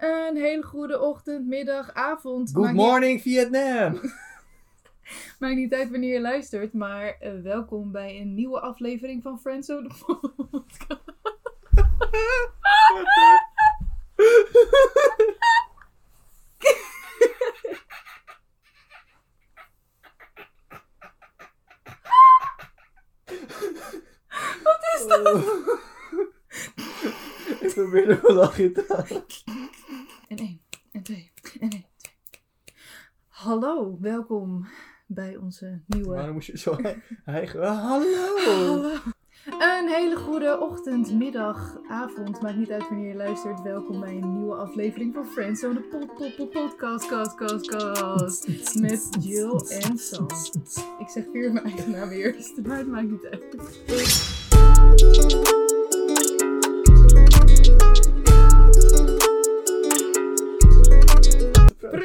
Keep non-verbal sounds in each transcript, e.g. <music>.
Een hele goede ochtend, middag, avond. Good morning Vietnam! <laughs> Maakt niet uit wanneer je luistert, maar eh, welkom bij een nieuwe aflevering van Friends of the Podcast. <laughs> Wat is dat? Ik probeer er wel lachje te halen. En één, en twee, en één, twee. Hallo, welkom bij onze nieuwe... Waarom moest je zo <laughs> hijgen? Hallo! Hallo. Een hele goede ochtend, middag, avond. Maakt niet uit wanneer je luistert. Welkom bij een nieuwe aflevering van Friends on the pod, pod, pod, podcast, cast, cast, cast. Met Jill en Sam. Ik zeg weer mijn eigen naam eerst, maar het maakt niet uit.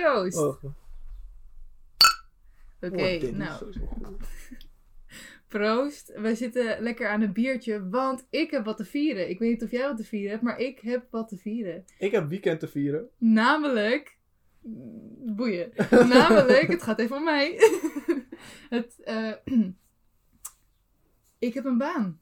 Proost! Oh, Oké, oh, nou. <laughs> Proost. We zitten lekker aan een biertje, want ik heb wat te vieren. Ik weet niet of jij wat te vieren hebt, maar ik heb wat te vieren. Ik heb weekend te vieren. Namelijk. Boeien. <laughs> Namelijk, het gaat even om mij. <laughs> het, eh, <clears throat> ik heb een baan.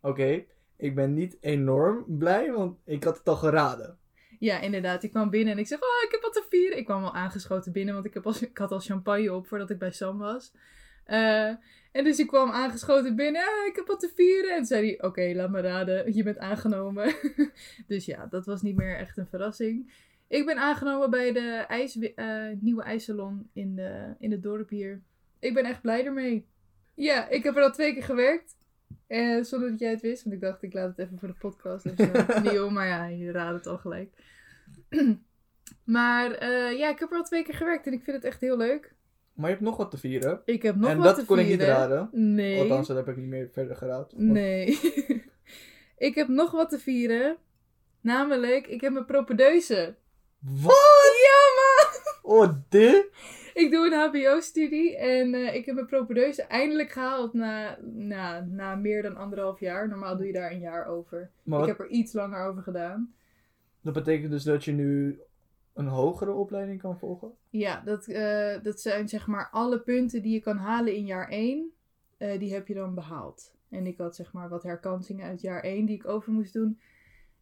Oké, ik ben niet enorm blij, want ik had het al geraden. Ja, inderdaad. Ik kwam binnen en ik zeg, oh, ik heb wat te vieren. Ik kwam al aangeschoten binnen, want ik, heb al, <laughs> ik had al champagne op voordat ik bij Sam was. Eh, en dus ik kwam aangeschoten binnen, ah, ik heb wat te vieren. En zei hij, oké, laat me raden, je bent aangenomen. <laughs> dus ja, dat was niet meer echt een verrassing. Ik ben aangenomen bij de ijs, eh, nieuwe ijssalon in, de, in het dorp hier. Ik ben echt blij ermee. Ja, ik heb er al twee keer gewerkt. Eh, zonder dat jij het wist, want ik dacht, ik laat het even voor de podcast. Dus, <laughs> nieuw, maar ja, je raadt het al gelijk. <clears throat> maar eh, ja, ik heb er al twee keer gewerkt en ik vind het echt heel leuk. Maar je hebt nog wat te vieren. Ik heb nog en wat dat te kon ik vieren. niet raden. Nee. Althans, dat heb ik niet meer verder geraad. Want- Nee. <laughs> ik heb nog wat te vieren. Namelijk, ik heb mijn propedeuse. Wat? Ja, man! Oh, dit? Ik doe een HBO-studie en eh, ik heb mijn propedeuse eindelijk gehaald na, na, na meer dan anderhalf jaar. Normaal doe je daar een jaar over. Maar Ik heb er iets langer over gedaan. dat betekent dus dat je nu een hogere opleiding kan volgen? Ja, dat, eh, dat zijn zeg maar alle punten die je kan halen in jaar 1. eh, die heb je dan behaald. En ik had zeg maar wat herkansingen uit jaar 1 die ik over moest doen.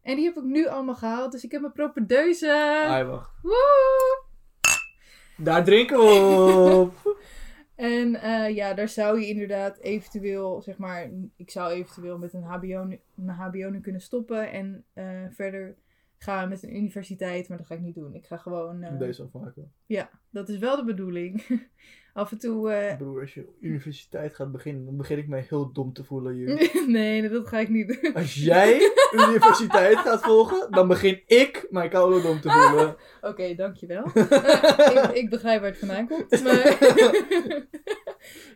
En die heb ik nu allemaal gehaald. Dus ik heb mijn propedeuse. Ah, wacht. Woe! Daar drinken we op! <laughs> En eh, ja, daar zou je inderdaad eventueel, zeg maar, ik zou eventueel met een HBO, nu- mijn HBO nu kunnen stoppen en eh, verder gaan met een universiteit, maar dat ga ik niet doen. Ik ga gewoon, eh, Deze afmaken. ja, dat is wel de bedoeling. <laughs> Af en toe, eh, Broer, als je universiteit gaat beginnen, dan begin ik mij heel dom te voelen <laughs> hier. nee, dat ga ik niet doen. Als jij universiteit gaat volgen, dan begin ik mij koude dom te voelen. <laughs> Oké, dankjewel. Eh, ik, ik begrijp waar het vandaan komt, maar Er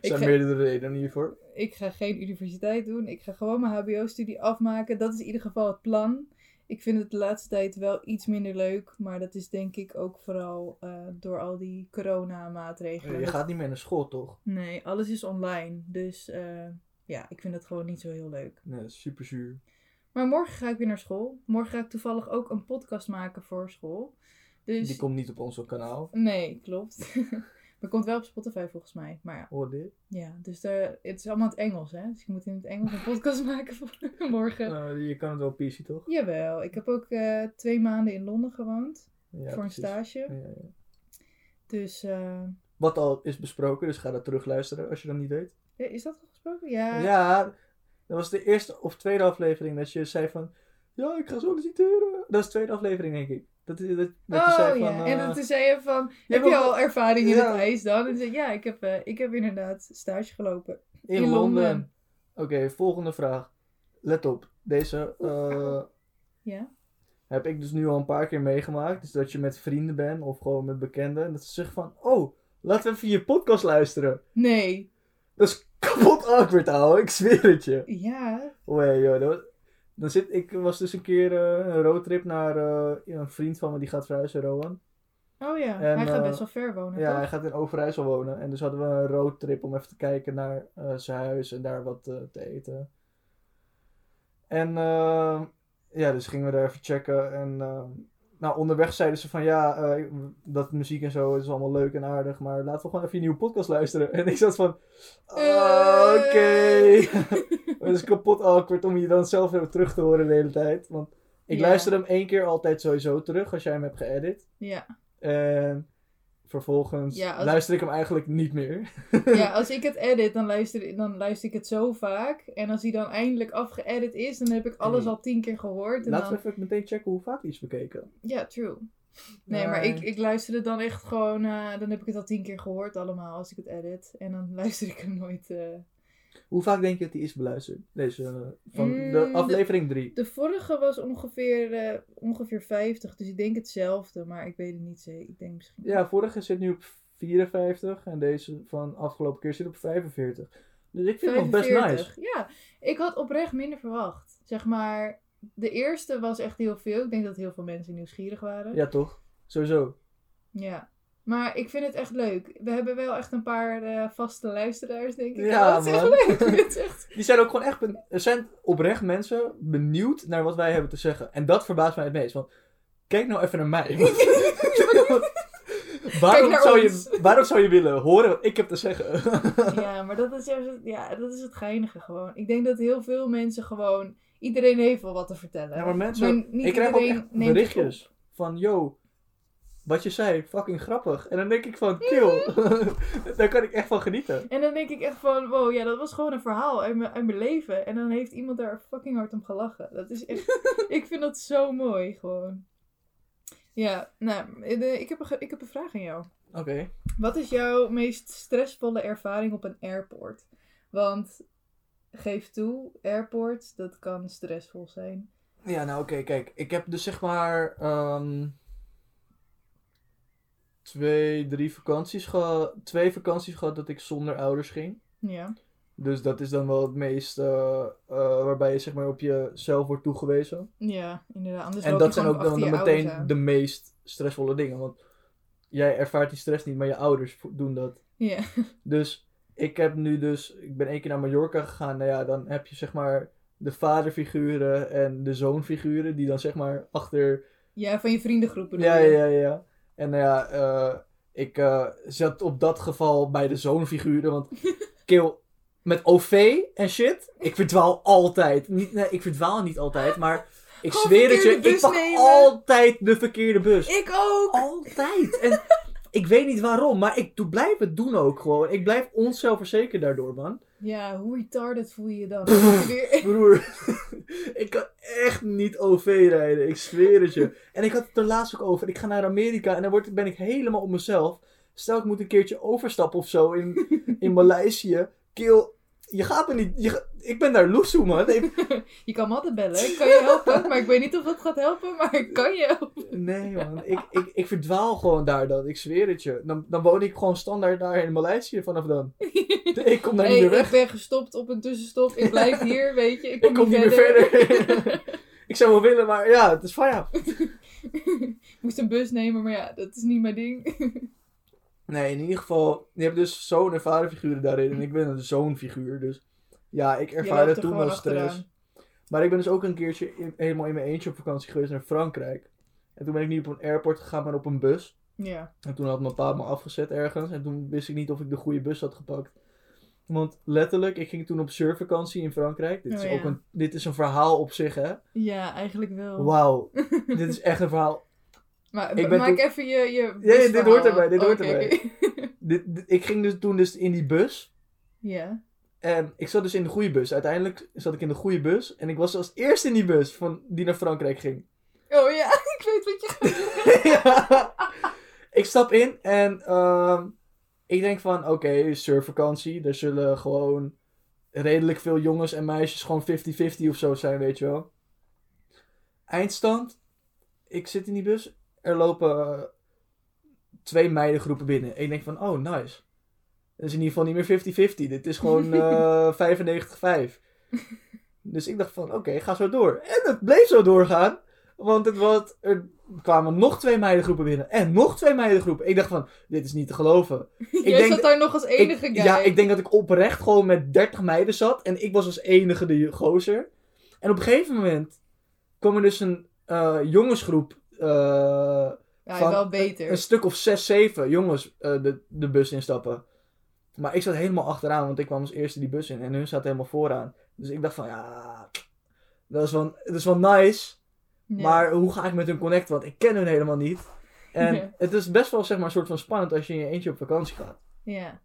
<laughs> zijn ga, meerdere redenen hiervoor. ik ga geen universiteit doen. Ik ga gewoon mijn HBO-studie afmaken. Dat is in ieder geval het plan. Ik vind het de laatste tijd wel iets minder leuk. Maar dat is denk ik ook vooral eh, door al die corona-maatregelen. Je Dat- gaat niet meer naar school, toch? Nee, alles is online. Dus eh, ja, ik vind het gewoon niet zo heel leuk. Nee, dat super zuur. Maar morgen ga ik weer naar school. Morgen ga ik toevallig ook een podcast maken voor school. Dus Die komt niet op ons kanaal. nee, klopt. <laughs> maar komt wel op Spotify volgens mij. Maar ja, Hoor dit? ja dus daar, het is allemaal in het Engels, hè? Dus ik moet in het Engels een podcast <laughs> maken voor <laughs> morgen. Nou, je kan het wel PC, toch? Jawel, ik heb ook eh, twee maanden in Londen gewoond Ja, voor een stage. Ja, ja. Dus eh, Wat al is besproken, dus ga dat terugluisteren als je dat niet weet. is dat al gesproken? Ja. Ja, dat was de eerste of tweede aflevering dat je zei van... Ja, ik ga solliciteren. Dat is de tweede aflevering, denk ik. Dat, dat, dat je Oh zei ja, van... en eh, dan toen zei je van, heb je al ervaring in Ja. het ijs dan? En zei ja, ik heb, eh, ik heb inderdaad stage gelopen. in, in Londen. Londen. Oké, volgende vraag. Let op. Deze eh, Ja? heb ik dus nu al een paar keer meegemaakt. Dus dat je met vrienden bent of gewoon met bekenden. En dat ze zeggen van... Oh, laten we even je podcast luisteren. Nee. Dat is kapot awkward, ouwe. Ik zweer het je. Ja. Oh, hey, joh. Dat was- dan zit, ik was dus een keer eh, een roadtrip naar eh, een vriend van me die gaat verhuizen, Rowan. Oh ja, En, hij gaat eh, best wel ver wonen, Ja, toch? hij gaat in Overijssel wonen. En dus hadden we een roadtrip om even te kijken naar eh, zijn huis en daar wat eh, te eten. En eh, ja, dus gingen we daar even checken. En eh, nou, onderweg zeiden ze van ja, eh, dat muziek en zo is allemaal leuk en aardig, maar laten we gewoon even een nieuwe podcast luisteren. <laughs> En ik zat van, Eh. oké. <laughs> Het is kapot awkward om je dan zelf weer terug te horen de hele tijd. Want ik luister hem één keer altijd sowieso terug als jij hem hebt geëdit. Ja. En vervolgens Ja, als- luister ik hem eigenlijk niet meer. <laughs> ja, als ik het edit, dan luister, dan luister ik het zo vaak. En als hij dan eindelijk afgeëdit is, dan heb ik alles al tien keer gehoord. En Laten dan... we even meteen checken hoe vaak die is bekeken. Ja, true. Nee, maar ik, ik luister het dan echt gewoon... eh, dan heb ik het al tien keer gehoord allemaal als ik het edit. En dan <laughs> luister ik hem nooit... eh. Hoe vaak denk je dat die is beluisterd? Deze, eh, van de Mm, aflevering 3. De vorige was ongeveer, eh, ongeveer 50, dus ik denk hetzelfde, maar ik weet het niet zeker. Ik denk misschien... Ja, vorige zit nu op 54 en deze van afgelopen keer zit op 45. Dus ik vind het best 45. nice. Ja, ik had oprecht minder verwacht. Zeg maar, de eerste was echt heel veel. Ik denk dat heel veel mensen nieuwsgierig waren. Ja, toch? Sowieso. Ja. Maar ik vind het echt leuk. We hebben wel echt een paar eh, vaste luisteraars, denk ik. Ja, Oh, het is echt leuk. <laughs> Het is echt... Die zijn ook gewoon echt... Er zijn oprecht mensen benieuwd naar wat wij hebben te zeggen. En dat verbaast mij het meest. Want kijk nou even naar mij. <laughs> <laughs> waarom, naar zou ons. je, waarom zou je willen horen wat ik heb te zeggen? Ja, maar dat is, juist het- ja, dat is het geinige gewoon. Ik denk dat heel veel mensen gewoon... Iedereen heeft wel wat te vertellen. Ja, maar mensen... niet ik krijg ook echt berichtjes van... Yo, wat je zei, fucking grappig. En dan denk ik van, kill. <laughs> Daar kan ik echt van genieten. En dan denk ik echt van, wow, ja, dat was gewoon een verhaal uit mijn, uit mijn leven. En dan heeft iemand daar fucking hard om gelachen. Dat is echt, <laughs> ik vind dat zo mooi, gewoon. Ja, nou, eh, ik heb een, ik heb een vraag aan jou. Oké. Wat is jouw meest stressvolle ervaring op een airport? Want, geef toe, airport, dat kan stressvol zijn. Ja, nou oké, kijk. Ik heb dus zeg maar ehm, twee, drie vakanties gehad. Twee vakanties gehad dat ik zonder ouders ging. Ja, Dus dat is dan wel het meest eh, eh, waarbij je zeg maar op jezelf wordt toegewezen. ja inderdaad. Anders en dat zijn ook dan, ouders meteen de meest stressvolle dingen. Want jij ervaart die stress niet, maar je ouders doen dat. Ja, <laughs> Dus ik heb nu dus, ik ben één keer naar Mallorca gegaan. Nou ja, dan heb je zeg maar de vaderfiguren en de zoonfiguren die dan zeg maar achter ja, van je vriendengroep bedoel Ja, je? ja, ja, ja. En nou ja, eh, ik eh, zat op dat geval bij de zoonfiguren, want <laughs> kill met OV en shit, ik verdwaal altijd. Niet, nee, ik verdwaal niet altijd, maar ik Gewoon zweer het je, ik pak nemen. altijd de verkeerde bus. Ik ook! Altijd. En <laughs> ik weet niet waarom, maar ik doe, blijf het doen ook gewoon. Ik blijf onzelfverzekerd daardoor, man. Ja, hoe retarded voel je je dan? Broer, <laughs> ik kan echt niet OV rijden. Ik zweer het je. En ik had het er laatst ook over. Ik ga naar Amerika en dan word, ben ik helemaal op mezelf. Stel, ik moet een keertje overstappen of zo in, in <laughs> Maleisië. Kill, je gaat me niet... Je, ik ben daar loesoe, man. Ik- <laughs> Je kan me altijd bellen. Ik kan je helpen, maar ik weet niet of dat gaat helpen, maar ik kan je helpen. nee, man. Ik, ik, ik verdwaal gewoon daar dan. Ik zweer het je. Dan, dan woon ik gewoon standaard daar in Maleisië vanaf dan. <laughs> Ik kom daar Hey, niet meer weg. ik ben gestopt op een tussenstop. Ik blijf hier, weet je. Ik kom, Ik kom niet meer verder. <laughs> ik zou wel willen, maar ja, het is van ja. ik moest een bus nemen, maar ja, dat is niet mijn ding. Nee, in ieder geval, je hebt dus zoon- en vaderfiguren daarin. En ik ben een zoonfiguur, dus ja, ik Je ervaarde loopt er toen wel stress. achteraan. Maar ik ben dus ook een keertje in- helemaal in mijn eentje op vakantie geweest naar Frankrijk. En toen ben ik niet op een airport gegaan, maar op een bus. Ja. En toen had mijn pa me afgezet ergens. En toen wist ik niet of ik de goede bus had gepakt. Want letterlijk, ik ging toen op surfvakantie in Frankrijk. Dit, is, Oh, ja. ook een, dit is een verhaal op zich, hè. ja, eigenlijk wel. Wauw. <laughs> dit is echt een verhaal. Maar Ik maak toen- even je, je Ja, ja, dit hoort erbij, dit hoort Oké, erbij. <laughs> Dit, dit- ik ging dus toen dus in die bus. ja. En ik zat dus in de goede bus. Uiteindelijk zat ik in de goede bus. En ik was als eerste in die bus van, die naar Frankrijk ging. Oh ja, <laughs> ik weet wat je <laughs> gaat doen. Ja. Ik stap in en ehm, ik denk van, oké, surfvakantie. Er zullen gewoon redelijk veel jongens en meisjes gewoon 50-50 of zo zijn, weet je wel. Eindstand. Ik zit in die bus. Er lopen twee meidengroepen binnen. Ik denk van, oh, nice. Dat is in ieder geval niet meer 50-50. Dit is gewoon <laughs> eh 95-5. Dus ik dacht van, oké, ga zo door. En het bleef zo doorgaan. Want het was, er kwamen nog twee meidengroepen binnen. En nog twee meidengroepen. Ik dacht van, dit is niet te geloven. <laughs> Jij denk zat daar nog als enige ik. Ja, ik denk dat ik oprecht gewoon met 30 meiden zat. En ik was als enige de gozer. En op een gegeven moment kwam er dus een eh, jongensgroep Ja, van wel beter. een stuk of zes, zeven jongens eh, de, de bus instappen. Maar ik zat helemaal achteraan, want ik kwam als eerste die bus in en hun zaten helemaal vooraan. Dus ik dacht van, ja, dat is wel, dat is wel nice. Ja. Maar hoe ga ik met hun connecten? Want ik ken hun helemaal niet. En Ja. <laughs> het is best wel zeg maar, een soort van spannend als je in je eentje op vakantie gaat. Ja,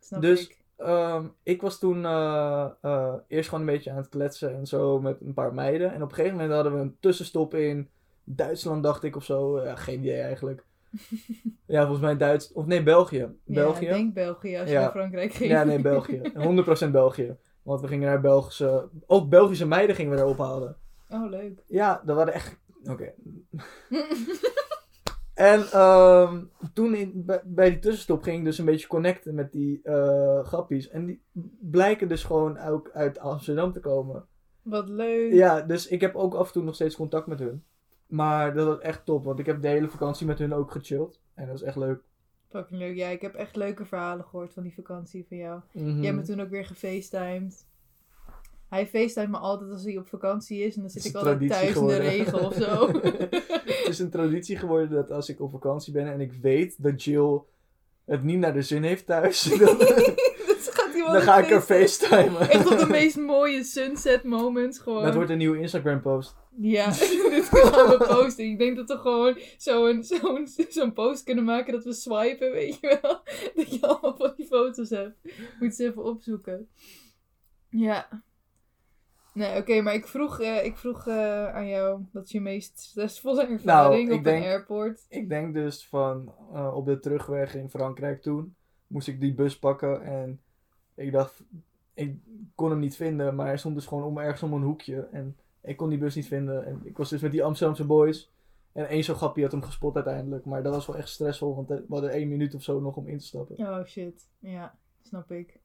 snap Dus- ik. Ehm, ik was toen eh, eh, eerst gewoon een beetje aan het kletsen en zo met een paar meiden. En op een gegeven moment hadden we een tussenstop in Duitsland, dacht ik of zo. Ja, geen idee eigenlijk. <laughs> ja, volgens mij Duits. Of nee, België. België. Ja, ik denk België als je Ja. naar Frankrijk ging. Ja, nee, België. <laughs> 100% België. Want we gingen naar Belgische... Ook Belgische meiden gingen we daar ophalen. Oh, leuk. Ja, dat waren echt... Oké. <laughs> En ehm, toen in, bij, bij die tussenstop ging ik dus een beetje connecten met die eh grappies. En die blijken dus gewoon ook uit Amsterdam te komen. Wat leuk. Ja, dus ik heb ook af en toe nog steeds contact met hun. Maar dat was echt top, want ik heb de hele vakantie met hun ook gechilled. En dat is echt leuk. Fucking leuk. Ja, ik heb echt leuke verhalen gehoord van die vakantie van jou. Mhm. Jij hebt me toen ook weer gefacetimed. Hij facetimed me altijd als hij op vakantie is. En dan zit ik altijd thuis in de regen of zo. <laughs> Het is een traditie geworden dat als ik op vakantie ben en ik weet dat Jill het niet naar de zin heeft thuis, <laughs> dan, dan ga ik er facetimen. facetimen. Echt op de <laughs> meest mooie sunset moments gewoon. Dat wordt een nieuwe Instagram post. Ja, <laughs> <laughs> dit gaan we posten. Ik denk dat we gewoon zo'n zo'n zo'n post kunnen maken dat we swipen, weet je wel. Dat je allemaal van die foto's hebt. Moet ze even opzoeken. Ja. Nee, oké, maar ik vroeg, eh, ik vroeg eh, aan jou, wat is je meest stressvolle ervaring Nou, op denk- een airport? Ik denk dus van eh, op de terugweg in Frankrijk toen moest ik die bus pakken en ik dacht, ik kon hem niet vinden, maar hij stond dus gewoon om, ergens om een hoekje en ik kon die bus niet vinden en ik was dus met die Amsterdamse boys en één zo'n grappie had hem gespot uiteindelijk, maar dat was wel echt stressvol, want we hadden één minuut of zo nog om in te stappen. Oh shit, ja, snap ik.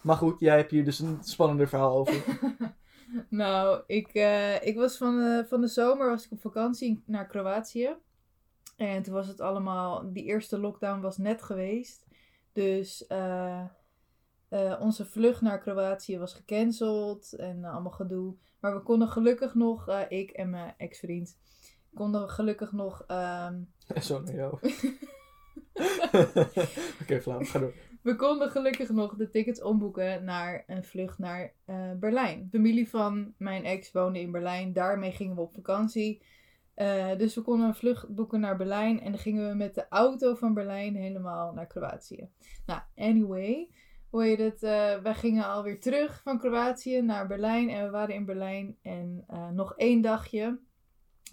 Maar goed, jij hebt hier dus een spannender verhaal over. <laughs> Nou, ik, eh, ik was van de, van de zomer was ik op vakantie naar Kroatië. En toen was het allemaal, die eerste lockdown was net geweest. Dus eh, eh, onze vlucht naar Kroatië was gecanceld en eh, allemaal gedoe. Maar we konden gelukkig nog, eh, ik en mijn ex-vriend, konden gelukkig nog ehm, <laughs> Zo naar jou. <laughs> Oké, flauw, ga door. We konden gelukkig nog de tickets omboeken naar een vlucht naar Berlijn. De familie van mijn ex woonde in Berlijn. Daarmee gingen we op vakantie. Dus we konden een vlucht boeken naar Berlijn. En dan gingen we met de auto van Berlijn helemaal naar Kroatië. Nou, anyway. Hoe heet het? eh, wij gingen alweer terug van Kroatië naar Berlijn. En we waren in Berlijn. En eh, nog één dagje.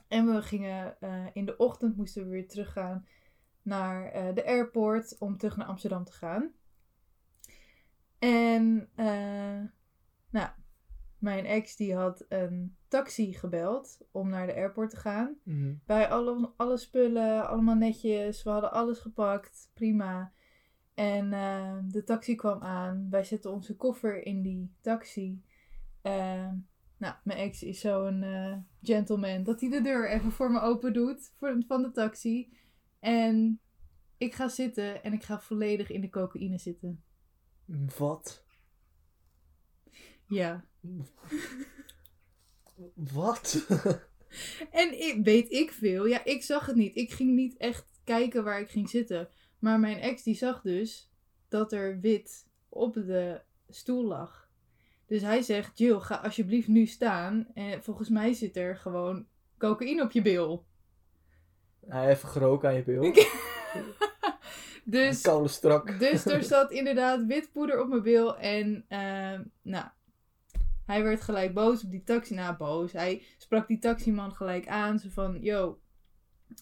En we gingen eh, in de ochtend moesten we weer teruggaan naar de airport om terug naar Amsterdam te gaan. En nou, mijn ex die had een taxi gebeld om naar de airport te gaan. Mhm. Wij alle, alle spullen, allemaal netjes, we hadden alles gepakt, prima. En eh, de taxi kwam aan, wij zetten onze koffer in die taxi. Eh, nou, mijn ex is zo'n eh, gentleman dat hij de deur even voor me open doet voor, van de taxi. En ik ga zitten en ik ga volledig in de cocaïne zitten. Wat? Ja. Wat? <laughs> En ik, weet ik veel. Ja, ik zag het niet. Ik ging niet echt kijken waar ik ging zitten. Maar mijn ex die zag dus dat er wit op de stoel lag. Dus hij zegt, Jill, ga alsjeblieft nu staan. En volgens mij zit er gewoon cocaïne op je bil. Hij heeft geroken aan je bil. <laughs> Dus, Koude strak. dus er <laughs> zat inderdaad wit poeder op mijn bil. En ehm, nou, hij werd gelijk boos op die taxi. Nou, boos. Hij sprak die taximan gelijk aan. Zo van, yo,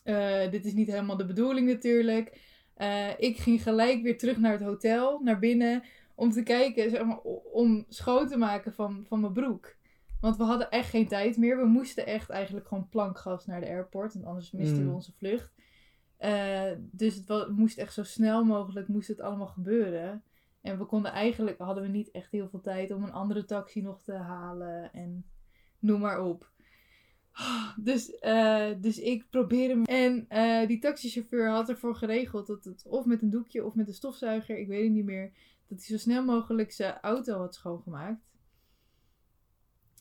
eh, dit is niet helemaal de bedoeling natuurlijk. Eh, ik ging gelijk weer terug naar het hotel, naar binnen. Om te kijken, zeg maar, om schoon te maken van, van mijn broek. Want we hadden echt geen tijd meer. We moesten echt eigenlijk gewoon plankgas naar de airport. Want anders misten we Mm. onze vlucht. Eh, dus het moest echt zo snel mogelijk moest het allemaal gebeuren. En we konden eigenlijk, hadden we niet echt heel veel tijd om een andere taxi nog te halen. En noem maar op. Dus, eh, dus ik probeerde hem. En eh, die taxichauffeur had ervoor geregeld dat het of met een doekje of met een stofzuiger, ik weet het niet meer, dat hij zo snel mogelijk zijn auto had schoongemaakt.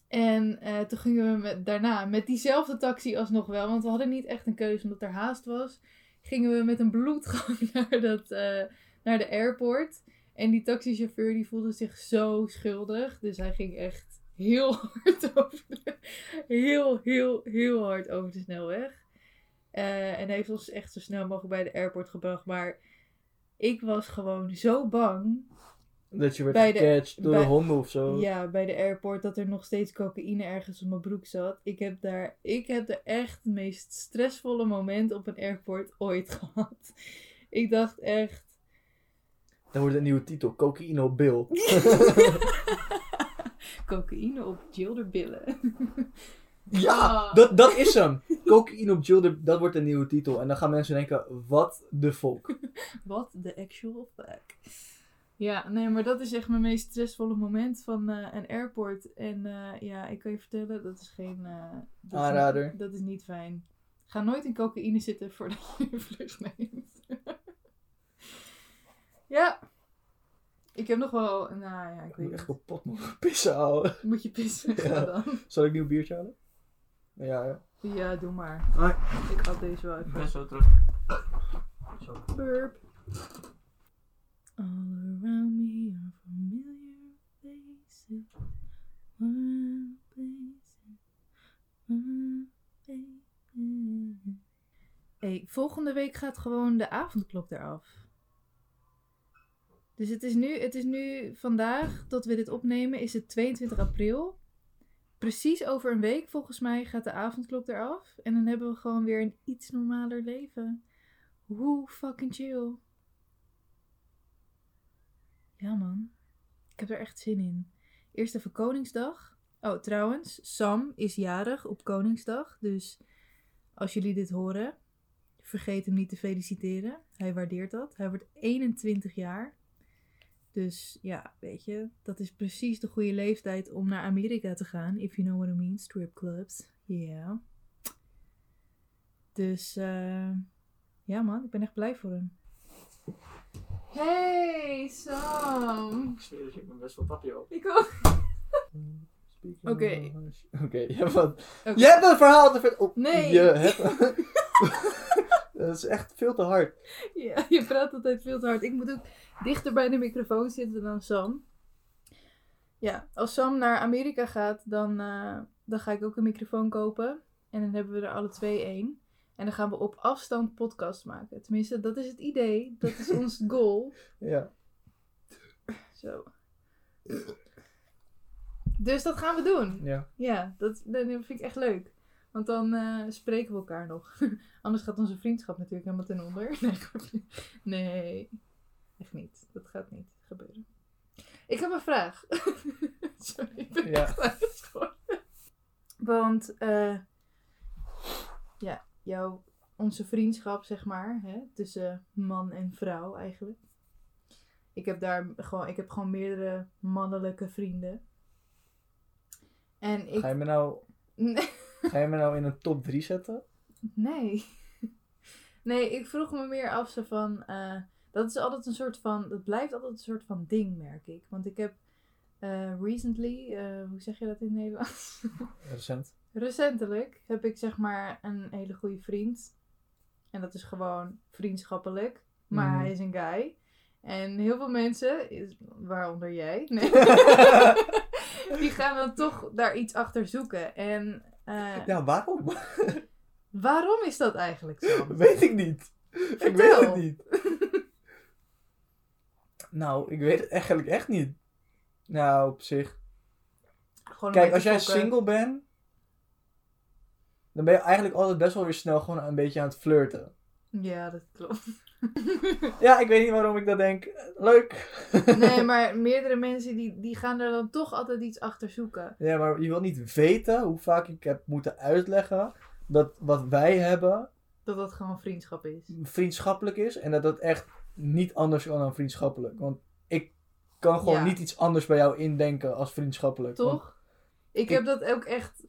En eh, toen gingen we daarna met diezelfde taxi alsnog wel, want we hadden niet echt een keuze omdat er haast was. Gingen we met een bloedgang <laughs> naar, dat, naar de airport. En die taxichauffeur die voelde zich zo schuldig. Dus hij ging echt heel <laughs> hard over de, heel, heel, heel hard over de snelweg. Eh, en heeft ons echt zo snel mogelijk bij de airport gebracht. Maar ik was gewoon zo bang Dat je werd Bij de- gecatcht door bij- de honden of zo. Ja, bij de airport dat er nog steeds cocaïne ergens op mijn broek zat. Ik heb daar, ik heb de echt het meest stressvolle moment op een airport ooit <laughs> gehad. Ik dacht echt. Dan wordt een nieuwe titel. Cocaïne op Bill. <laughs> cocaïne op Jill billen. <laughs> Ja, Ah. dat, dat is hem. Cocaïne op Jill, dat wordt een nieuwe titel. En dan gaan mensen denken, wat de fuck. <laughs> Wat de actual fuck. Ja, nee, maar dat is echt mijn meest stressvolle moment van eh, een airport. En eh, ja, ik kan je vertellen, dat is geen... eh, dat is Aanrader. niet- dat is niet fijn. Ga nooit in cocaïne zitten voordat je een vlucht neemt. <laughs> ja. Ik heb nog wel... Nou ja, ik Ik weet moet echt kapot mogen pissen houden. <laughs> Moet je pissen? Ja. Ga dan. Zal ik een nieuw biertje halen? Ja, ja. Ja, doe maar. Hoi. Ik had deze wel even. zo terug. Zo. Burp. All around me are familiar faces. One places. One faces. Hey, volgende week gaat gewoon de avondklok eraf. Dus het is nu, het is nu vandaag, dat we dit opnemen, is het 22 april. Precies over een week, volgens mij, gaat de avondklok eraf. En dan hebben we gewoon weer een iets normaler leven. Hoe fucking chill. Ja, man. Ik heb er echt zin in. Eerst even Koningsdag. Oh, trouwens, Sam is jarig op Koningsdag. Dus als jullie dit horen, vergeet hem niet te feliciteren. Hij waardeert dat. Hij wordt 21 jaar. Dus ja, weet je, dat is precies de goede leeftijd om naar Amerika te gaan. If you know what I mean. Stripclubs. Yeah. Dus eh, ja man, ik ben echt blij voor hem. Hey Sam! Ik zweer dat ik ben best wel tapje op. Ik ook. <laughs> Oké. Oké, je hebt wat. Oké. Je hebt een verhaal te vertellen. Nee. Je hebt... <laughs> dat is echt veel te hard. <laughs> Ja, je praat altijd veel te hard. Ik moet ook dichter bij de microfoon zitten dan Sam. Ja, als Sam naar Amerika gaat, dan, eh, dan ga ik ook een microfoon kopen. En dan hebben we er alle twee één. En dan gaan we op afstand podcast maken. Tenminste, dat is het idee. Dat is ons <laughs> goal. Ja. Zo. Dus dat gaan we doen. Ja. Ja, dat, dat vind ik echt leuk. Want dan eh, spreken we elkaar nog. <laughs> Anders gaat onze vriendschap natuurlijk helemaal ten onder. <laughs> Nee, nee, echt niet. Dat gaat niet gebeuren. Ik heb een vraag. <laughs> Sorry, ik ben Ja. echt. Want, eh, ja, jouw, onze vriendschap, zeg maar, hè, tussen man en vrouw eigenlijk. Ik heb daar gewoon, ik heb gewoon meerdere mannelijke vrienden. En ik... Ga je me nou. Ga je me nou in een top 3 zetten? Nee. <laughs> Nee, ik vroeg me meer af zo van. eh, dat is altijd een soort van. Dat blijft altijd een soort van ding, merk ik. Want ik heb eh, recently. eh, hoe zeg je dat in het Nederlands? <laughs> Recent. Recentelijk heb ik zeg maar een hele goede vriend. En dat is gewoon vriendschappelijk. Maar Mhm. hij is een guy. En heel veel mensen, waaronder jij, nee, <laughs> die gaan dan toch daar iets achter zoeken. En eh, Ja, waarom? <laughs> waarom is dat eigenlijk zo? weet ik niet. Ik weet het niet. nou, ik weet het eigenlijk echt niet. Nou, op zich. Gewoon Kijk, als jij fokken. single bent, dan ben je eigenlijk altijd best wel weer snel gewoon een beetje aan het flirten. Ja, dat klopt. <laughs> Ja, ik weet niet waarom ik dat denk. Leuk. nee, <laughs> maar meerdere mensen die, die gaan er dan toch altijd iets achter zoeken. Ja, maar je wil niet weten hoe vaak ik heb moeten uitleggen dat wat wij hebben Dat dat gewoon vriendschap is. vriendschappelijk is en dat dat echt niet anders kan dan vriendschappelijk. Want ik kan gewoon Ja. niet iets anders bij jou indenken als vriendschappelijk. Toch? Ik heb dat ook echt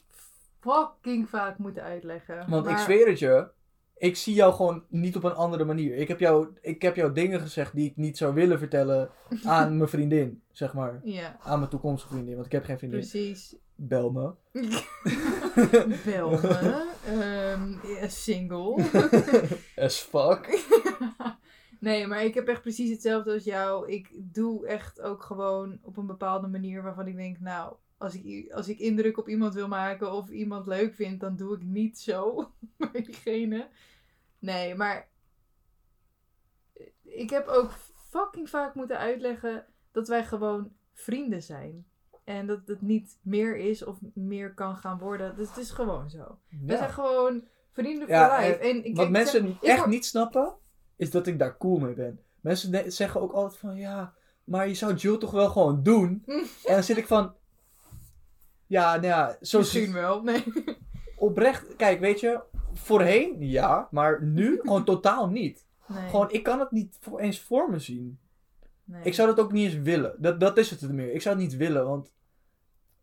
fucking vaak moeten uitleggen. want ik zweer het je, ik zie jou gewoon niet op een andere manier. Ik heb, jou, ik heb jou dingen gezegd die ik niet zou willen vertellen aan <laughs> mijn vriendin, zeg maar. Ja, Aan mijn toekomstige vriendin, want ik heb geen vriendin. precies. bel me. <laughs> Bel me. Ehm, single. <laughs> As fuck. nee, maar ik heb echt precies hetzelfde als jou. Ik doe echt ook gewoon op een bepaalde manier waarvan ik denk, nou, als ik, als ik indruk op iemand wil maken of iemand leuk vind, dan doe ik niet zo <laughs> bij diegene. Nee, maar ik heb ook fucking vaak moeten uitleggen dat wij gewoon vrienden zijn. En dat het niet meer is of meer kan gaan worden. Dus het is gewoon zo. We zijn gewoon vrienden voor life. en En, ik, Wat ik mensen ik echt niet snappen, is dat ik daar cool mee ben. Mensen zeggen ook altijd van, ja, maar je zou Jill toch wel gewoon doen? <laughs> en dan zit ik van, ja, nou ja, zo Misschien wel, nee. oprecht. Kijk, weet je, voorheen ja, maar nu <laughs> gewoon totaal niet. nee. Gewoon, ik kan het niet voor, eens voor me zien. nee. Ik zou dat ook niet eens willen. Dat, dat is het er meer. Ik zou het niet willen, want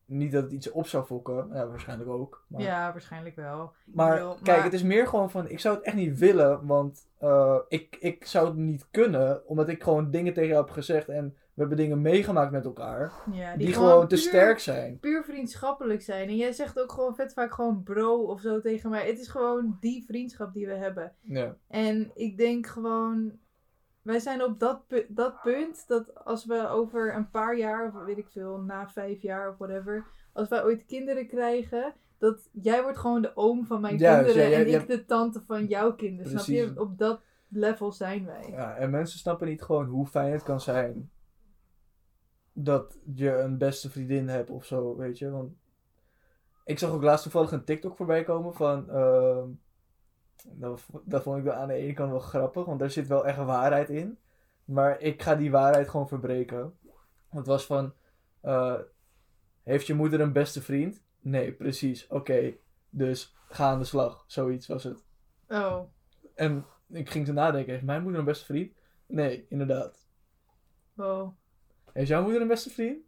niet dat het iets op zou fokken. Ja, waarschijnlijk ook. Maar, Ja, waarschijnlijk wel. Maar bedoel, kijk, het is meer gewoon van, ik zou het echt niet willen, want eh, ik, ik zou het niet kunnen, omdat ik gewoon dingen tegen jou heb gezegd en hebben dingen meegemaakt met elkaar, ja, die, gewoon te puur- sterk zijn. Puur vriendschappelijk zijn. En jij zegt ook gewoon vet vaak gewoon bro of zo tegen mij. Het is gewoon die vriendschap die we hebben. Ja. En ik denk gewoon, wij zijn op dat, pu- dat punt dat als we over een paar jaar, of weet ik veel, na vijf jaar of whatever, als wij ooit kinderen krijgen, dat jij wordt gewoon de oom van mijn kinderen en ik de tante van jouw kinderen. Snap je? Op dat level zijn wij. ja, en mensen snappen niet gewoon hoe fijn het kan zijn dat je een beste vriendin hebt of zo, weet je. Want ik zag ook laatst toevallig een TikTok voorbij komen van... ehm, dat, dat vond ik aan de ene kant wel grappig, want daar zit wel echt waarheid in. Maar ik ga die waarheid gewoon verbreken. Het was van... eh, heeft je moeder een beste vriend? Nee, precies. Oké, dus ga aan de slag. Zoiets was het. Oh, En ik ging te nadenken, heeft mijn moeder een beste vriend? Nee, inderdaad. wow. Heeft jouw moeder een beste vriend?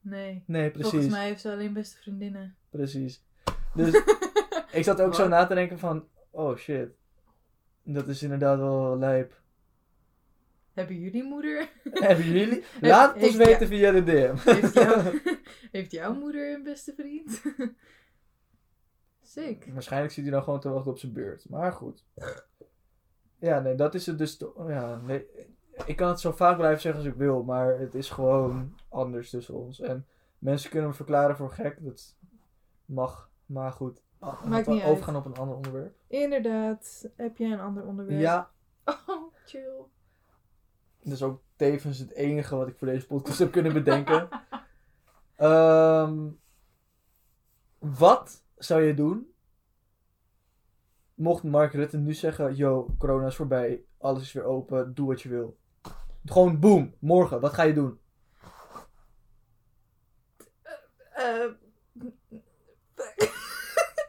Nee. Nee, precies. Volgens mij heeft ze alleen beste vriendinnen. Precies. Dus <laughs> ik zat ook zo na te denken van, oh shit. Dat is inderdaad wel lijp. Hebben jullie moeder? <laughs> Hebben jullie? <laughs> Laat het ons weten via de DM. Heeft, jou, heeft jouw moeder een beste vriend? Sick. Waarschijnlijk zit hij dan gewoon te wachten op zijn beurt. Maar goed. Ja, nee, dat is het dus. Ja, nee, ik kan het zo vaak blijven zeggen als ik wil, maar het is gewoon anders tussen ons. En mensen kunnen me verklaren voor gek. Dat mag, maar goed. Maakt niet uit. overgaan op een ander onderwerp. Inderdaad. Heb jij een ander onderwerp? Ja, <laughs> Oh, chill. dat is ook tevens het enige wat ik voor deze podcast heb kunnen bedenken. <laughs> Ehm, wat zou je doen mocht Mark Rutte nu zeggen: Yo, corona is voorbij, alles is weer open, doe wat je wil? Gewoon boom, morgen, wat ga je doen? Eh, <laughs>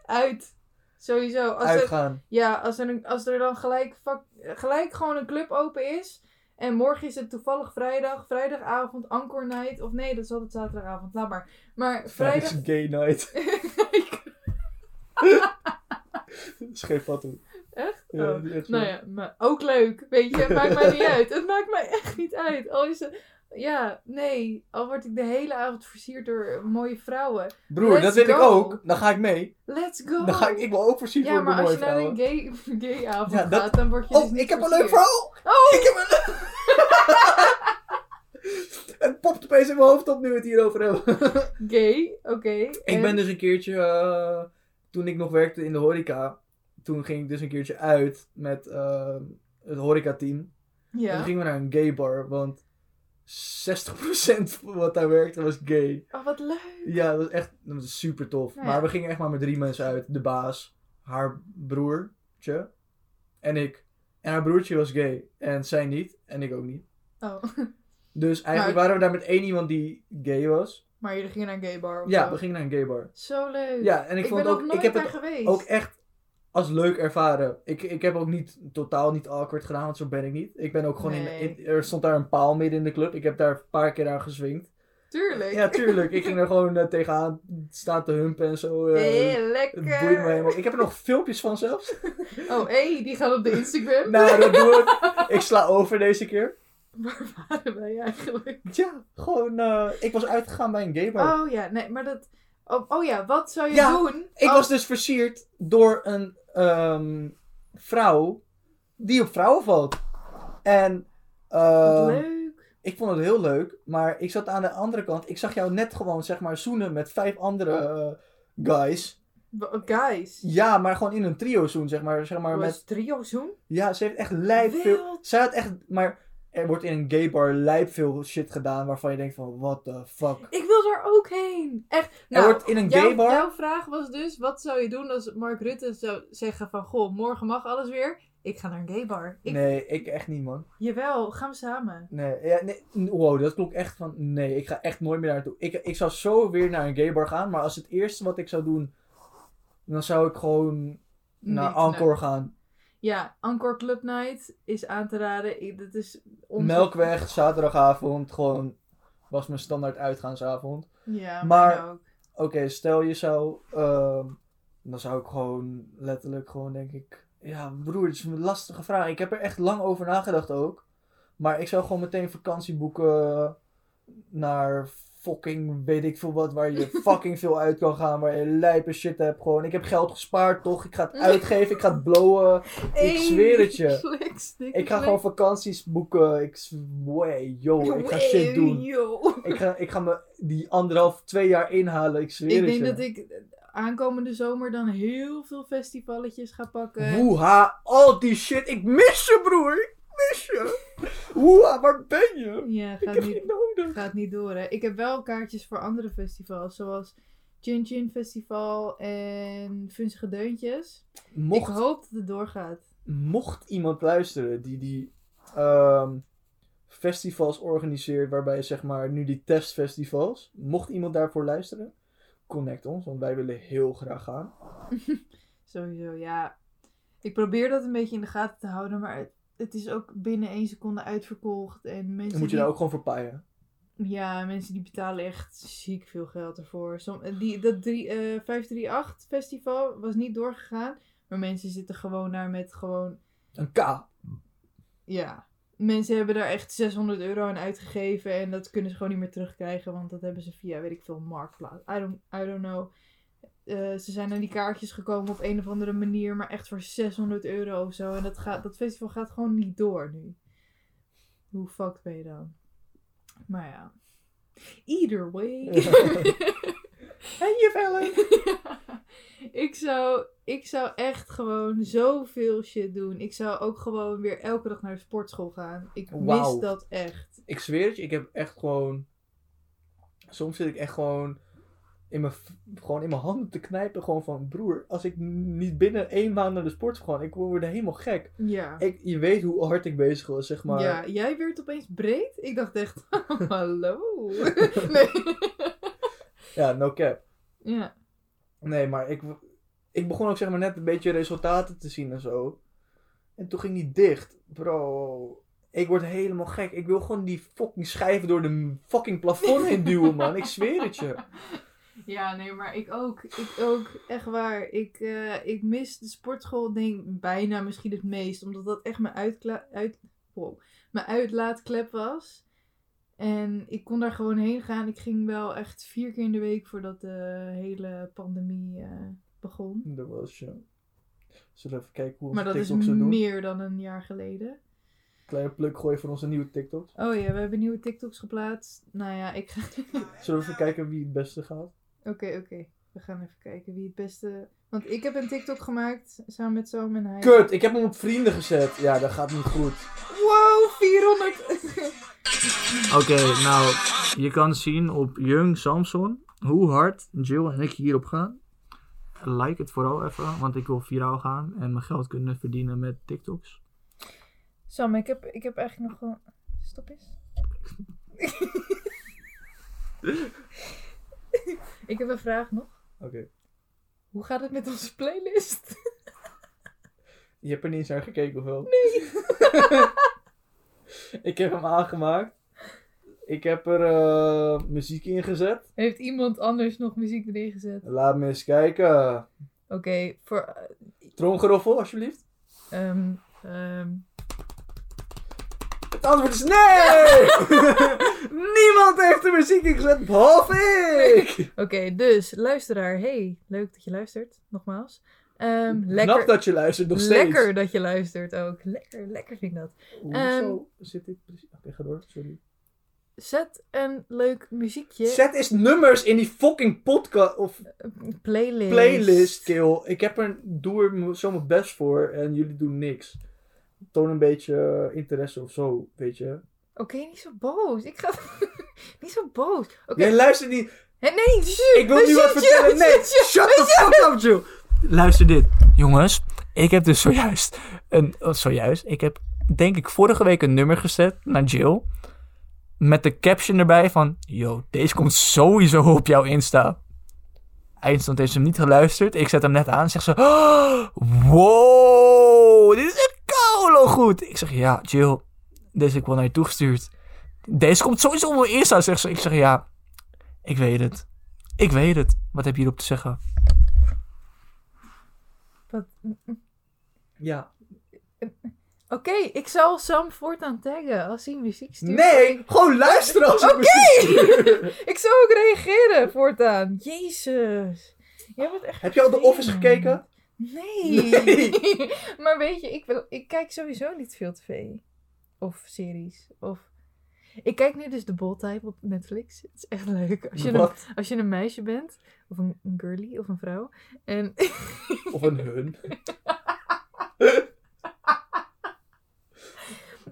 uit. Sowieso. Als er, Uitgaan. ja, als er, een- als er dan gelijk, vak- gelijk gewoon een club open is. En morgen is het toevallig vrijdag, vrijdagavond, Encore Night. Of nee, dat is altijd zaterdagavond, laat maar. Maar Vrijdag vrijdag... is gay night. Scheef wat doen. Echt? Ja, Oh. echt. Nou ja, maar ook leuk. Weet je, het maakt mij niet <laughs> uit. Het maakt mij echt niet uit. Al is het... Ja, nee. Al word ik de hele avond versierd door mooie vrouwen. Broer, Let's dat wil ik ook. Dan ga ik mee. Let's go! Dan ga ik, ik wil ook versierd ja, worden maar door als je mooie naar vrouwen. een gay, <laughs> gay avond Ja, dat- gaat, dan word je dus Oh, niet ik heb een leuk verhaal! Oh! Ik heb een... <laughs> het popt opeens in mijn hoofd op nu we het hierover hebben. Gay, oké. ik ben dus een keertje, eh, toen ik nog werkte in de horeca, toen ging ik dus een keertje uit met eh, het horecateam. En Ja. toen gingen we naar een gay bar, want 60% van wat daar werkte was gay. Oh, wat leuk. Ja, dat was echt dat was super tof. Nou maar we gingen echt maar met drie mensen uit. De baas, haar broertje en ik. En haar broertje was gay. En zij niet. En ik ook niet. Oh. <laughs> Dus eigenlijk Maar- waren we daar met één iemand die gay was. Maar jullie gingen naar een gay bar of Ja, zo? we gingen naar een gay bar. Zo leuk. Ja, en ik, ik vond ben ook, nooit ik heb daar het geweest. ook echt als leuk ervaren. Ik, ik heb ook niet, totaal niet awkward gedaan, want zo ben ik niet. Ik ben ook gewoon Nee. in, in- er stond daar een paal midden in de club. Ik heb daar een paar keer aan gezwingd. Tuurlijk. Ja, tuurlijk. Ik ging er <laughs> gewoon eh, tegenaan staan te humpen en zo. eh, Hey, het boeit me lekker. helemaal. Ik heb er nog filmpjes van zelfs. Oh, hey, die gaan op de Instagram. nou, dat doe ik. <laughs> Ik sla over deze keer. Waar waren wij eigenlijk? Ja, gewoon, eh, ik was uitgegaan bij een gamer. Oh ja, nee, maar dat... Oh, oh ja, wat zou je Ja, doen? Ik als- was dus versierd door een ehm, vrouw die op vrouwen valt. En ehm, leuk. ik vond het heel leuk, maar ik zat aan de andere kant. Ik zag jou net gewoon, zeg maar, zoenen met vijf andere eh, guys. Wa- Guys. Ja, maar gewoon in een trio zoen, zeg maar. Zeg maar met, trio zoen? ja, ze heeft echt lijp veel... Zij had echt, maar er wordt in een gay bar lijp veel shit gedaan waarvan je denkt van, what the fuck. Ik wil daar ook heen. Echt. er Nou, wordt in een jouw- gay bar... Jouw vraag was dus, wat zou je doen als Mark Rutte zou zeggen van, goh, morgen mag alles weer. Ik ga naar een gay bar. Ik, Nee, ik echt niet, man. Jawel, gaan we samen. Nee, ja, nee, wow, dat klonk echt van, nee, ik ga echt nooit meer naartoe. Ik, ik zou zo weer naar een gay bar gaan, maar als het eerste wat ik zou doen, dan zou ik gewoon naar Encore nee. gaan. Ja, Encore Club Night is aan te raden. Ik, dat is onze... Melkweg, zaterdagavond, gewoon, was mijn standaard uitgaansavond. Ja, Maar-. Oké, stel je zou, ehm, dan zou ik gewoon letterlijk gewoon denk ik, ja broer, het is een lastige vraag. Ik heb er echt lang over nagedacht ook. Maar ik zou gewoon meteen vakantie boeken naar fucking weet ik veel wat, waar je <laughs> fucking veel uit kan gaan, waar je lijpe shit hebt gewoon. Ik heb geld gespaard toch, ik ga het <laughs> uitgeven, ik ga het blowen. Ik zweer het je. Ik ga gewoon vakanties boeken. Ik, way, yo, ik ga shit doen. yo. Ik ga, ik ga me die anderhalf, twee jaar inhalen, ik zweer Ik het denk je. dat ik aankomende zomer dan heel veel festivalletjes ga pakken. Woeha, al die shit. Ik mis je, broer. Mis je. Waar ben je? Ja, Ik gaat heb niet, nodig. gaat niet door hè. Ik heb wel kaartjes voor andere festivals, zoals Chin Chin Festival en Funzige Deuntjes. Mocht, Ik hoop dat het doorgaat. mocht iemand luisteren die die ehm, festivals organiseert, waarbij zeg maar nu die testfestivals, mocht iemand daarvoor luisteren, connect ons, want wij willen heel graag gaan. <laughs> Sowieso, ja. Ik probeer dat een beetje in de gaten te houden, maar het, is ook binnen één seconde uitverkocht. En mensen Dan moet je die, daar ook gewoon voor paaien. Ja, mensen die betalen echt ziek veel geld ervoor. Som, eh, die, dat drie, eh 538 festival was niet doorgegaan, maar mensen zitten gewoon daar met gewoon Een K. Ja, mensen hebben daar echt 600 euro aan uitgegeven en dat kunnen ze gewoon niet meer terugkrijgen, want dat hebben ze via, weet ik veel, Marktplaats. I don't, I don't know. Eh, ze zijn aan die kaartjes gekomen op een of andere manier, maar echt voor 600 euro of zo. En dat, gaat, dat festival gaat gewoon niet door nu. Hoe fucked ben je dan? Maar ja. Either way. <laughs> Hey, je vellen. <laughs> ik, zou, ik zou echt gewoon zoveel shit doen. Ik zou ook gewoon weer elke dag naar de sportschool gaan. Ik mis dat echt. Ik zweer het je, ik heb echt gewoon. Soms zit ik echt gewoon in mijn, gewoon in mijn handen te knijpen. Gewoon van, broer, als ik niet binnen één maand naar de sport ga, ik word helemaal gek. Ja. Ik, je weet hoe hard ik bezig was, zeg maar. Ja, jij werd opeens breed. Ik dacht echt, <laughs> hallo. <laughs> nee. <laughs> Ja, no cap. ja. Nee, maar ik, ik begon ook zeg maar net een beetje resultaten te zien en zo. En toen ging die dicht. Bro, ik word helemaal gek. Ik wil gewoon die fucking schijven door de fucking plafond heen duwen, man. Ik zweer het je. Ja, nee, maar ik ook. Ik ook, echt waar. Ik, eh, ik mis de sportschool, denk ik, bijna misschien het meest. Omdat dat echt mijn, uitkla- uit, wow, mijn uitlaatklep was. En ik kon daar gewoon heen gaan. Ik ging wel echt vier keer in de week voordat de hele pandemie eh, begon. Dat was je. Zullen we even kijken hoe Maar dat is zo meer dan een jaar geleden. Kleine pluk gooien van onze nieuwe TikToks. Oh ja, we hebben nieuwe TikToks geplaatst. Nou ja, ik ga. Zullen we even kijken wie het beste gaat? Oké, oké. We gaan even kijken wie het beste. Want ik heb een TikTok gemaakt samen met Sam en hij. Kut, ik heb hem op vrienden gezet. Ja, dat gaat niet goed. Wow, 400. <laughs> Oké, nou, je kan zien op Jung Samson hoe hard Jill en ik hierop gaan. Like het vooral even, want ik wil viraal gaan en mijn geld kunnen verdienen met TikToks. Sam, ik heb, ik heb eigenlijk nog gewoon. Stop eens. <laughs> <laughs> ik heb een vraag nog. Oké. Hoe gaat het met onze playlist? Je hebt er niet eens naar gekeken of wel? Nee. <laughs> ik heb hem aangemaakt. Ik heb er eh, muziek in gezet. Heeft iemand anders nog muziek erin gezet? Laat me eens kijken. Oké, voor. Tromgeroffel, alsjeblieft. ehm ehm Het antwoord is nee! <laughs> Niemand heeft de muziek ingezet, behalve ik! <laughs> Oké, dus luisteraar, hey, leuk dat je luistert, nogmaals. Ehm, lekker, Knap dat je luistert, nog steeds. lekker dat je luistert ook. Lekker, lekker vind ik dat. Hoezo Ehm, zit ik precies... Oké, ga door, sorry. Zet een leuk muziekje. Zet eens nummers in die fucking podcast of playlist. playlist, kill. Ik heb er, doe er zo mijn best voor en jullie doen niks. Toon een beetje eh, interesse of zo, weet je. Oké, niet zo boos. Ik ga... <laughs> niet zo boos. Oké. Jij luistert niet. Hé, Nee, shit, Ik wil nu wat vertellen. Nee, shut the fuck up, Jill. Luister dit. Jongens, ik heb dus zojuist een... oh, zojuist? Ik heb denk ik vorige week een nummer gezet naar Jill. Met de caption erbij van... Yo, deze komt sowieso op jouw Insta. Eindstand heeft ze hem niet geluisterd. Ik zet hem net aan. Zegt ze... "Oh, wow, dit is echt koude goed. Ik zeg ja, Jill. Deze heb ik wel naar je toegestuurd. Deze komt sowieso op mijn Insta, zegt ze. Ik zeg ja, ik weet het. Ik weet het. Wat heb je hierop te zeggen? Wat- Ja. Oké, ik zal Sam voortaan taggen als hij muziek stuurt. Nee, gewoon luisteren als Oké. <laughs> Ik zal ook reageren voortaan. Jezus. Jij bent echt Heb je al The Office gekeken? Nee. Nee. <laughs> maar weet je, ik, wil, ik kijk sowieso niet veel tv. Of series. Of... Ik kijk nu dus de Bold Type op Netflix. Het is echt leuk. Als je, een, als je een meisje bent, of een, een girlie, of een vrouw. En Of een hun. <laughs>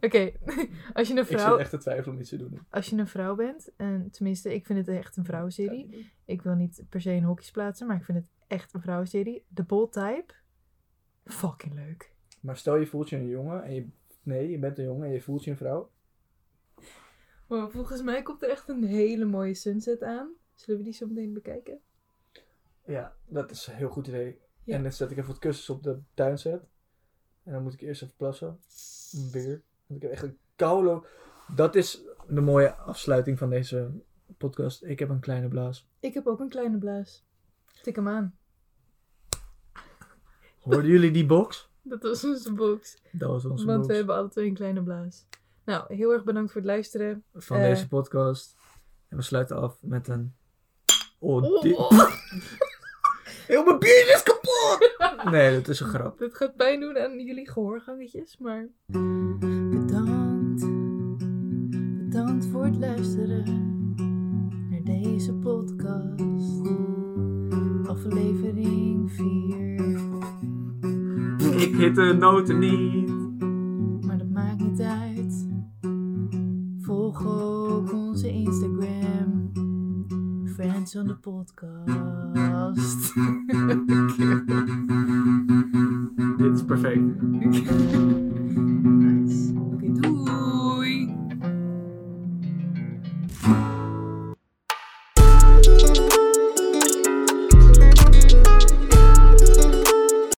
oké, als je een Ik zit vrouw, echt te twijfelen om iets te doen. als je een vrouw bent, en tenminste, ik vind het echt een vrouwenserie. Ik wil niet per se in hokjes plaatsen, maar ik vind het echt een vrouwenserie. De Bold Type, fucking leuk. Maar stel je voelt je een jongen en je... Nee, je bent een jongen en je voelt je een vrouw. Wow, volgens mij komt er echt een hele mooie sunset aan. Zullen we die zo meteen bekijken? Ja, dat is een heel goed idee. Ja. En dan zet ik even wat kussens op de tuinset. En dan moet ik eerst even plassen. Een beer. Want ik heb echt een koude... Dat is de mooie afsluiting van deze podcast. Ik heb een kleine blaas. Ik heb ook een kleine blaas. Tik hem aan. Hoorden jullie die box? Dat was onze box. Dat was onze Want box we hebben alle twee een kleine blaas. Nou, heel erg bedankt voor het luisteren. van eh, deze podcast. En we sluiten af met een... Oh, Oh, dit... oh. <laughs> Heel mijn biertje is kapot! Nee, dat is een grap. Dit gaat pijn doen aan jullie gehoorgangetjes, maar... Bedankt. Bedankt voor het luisteren naar deze podcast. Aflevering 4. Ik hit de noten niet. Maar dat maakt niet uit. Volg ook onze Instagram. Friends on the podcast. <laughs> Dit is perfect. <laughs>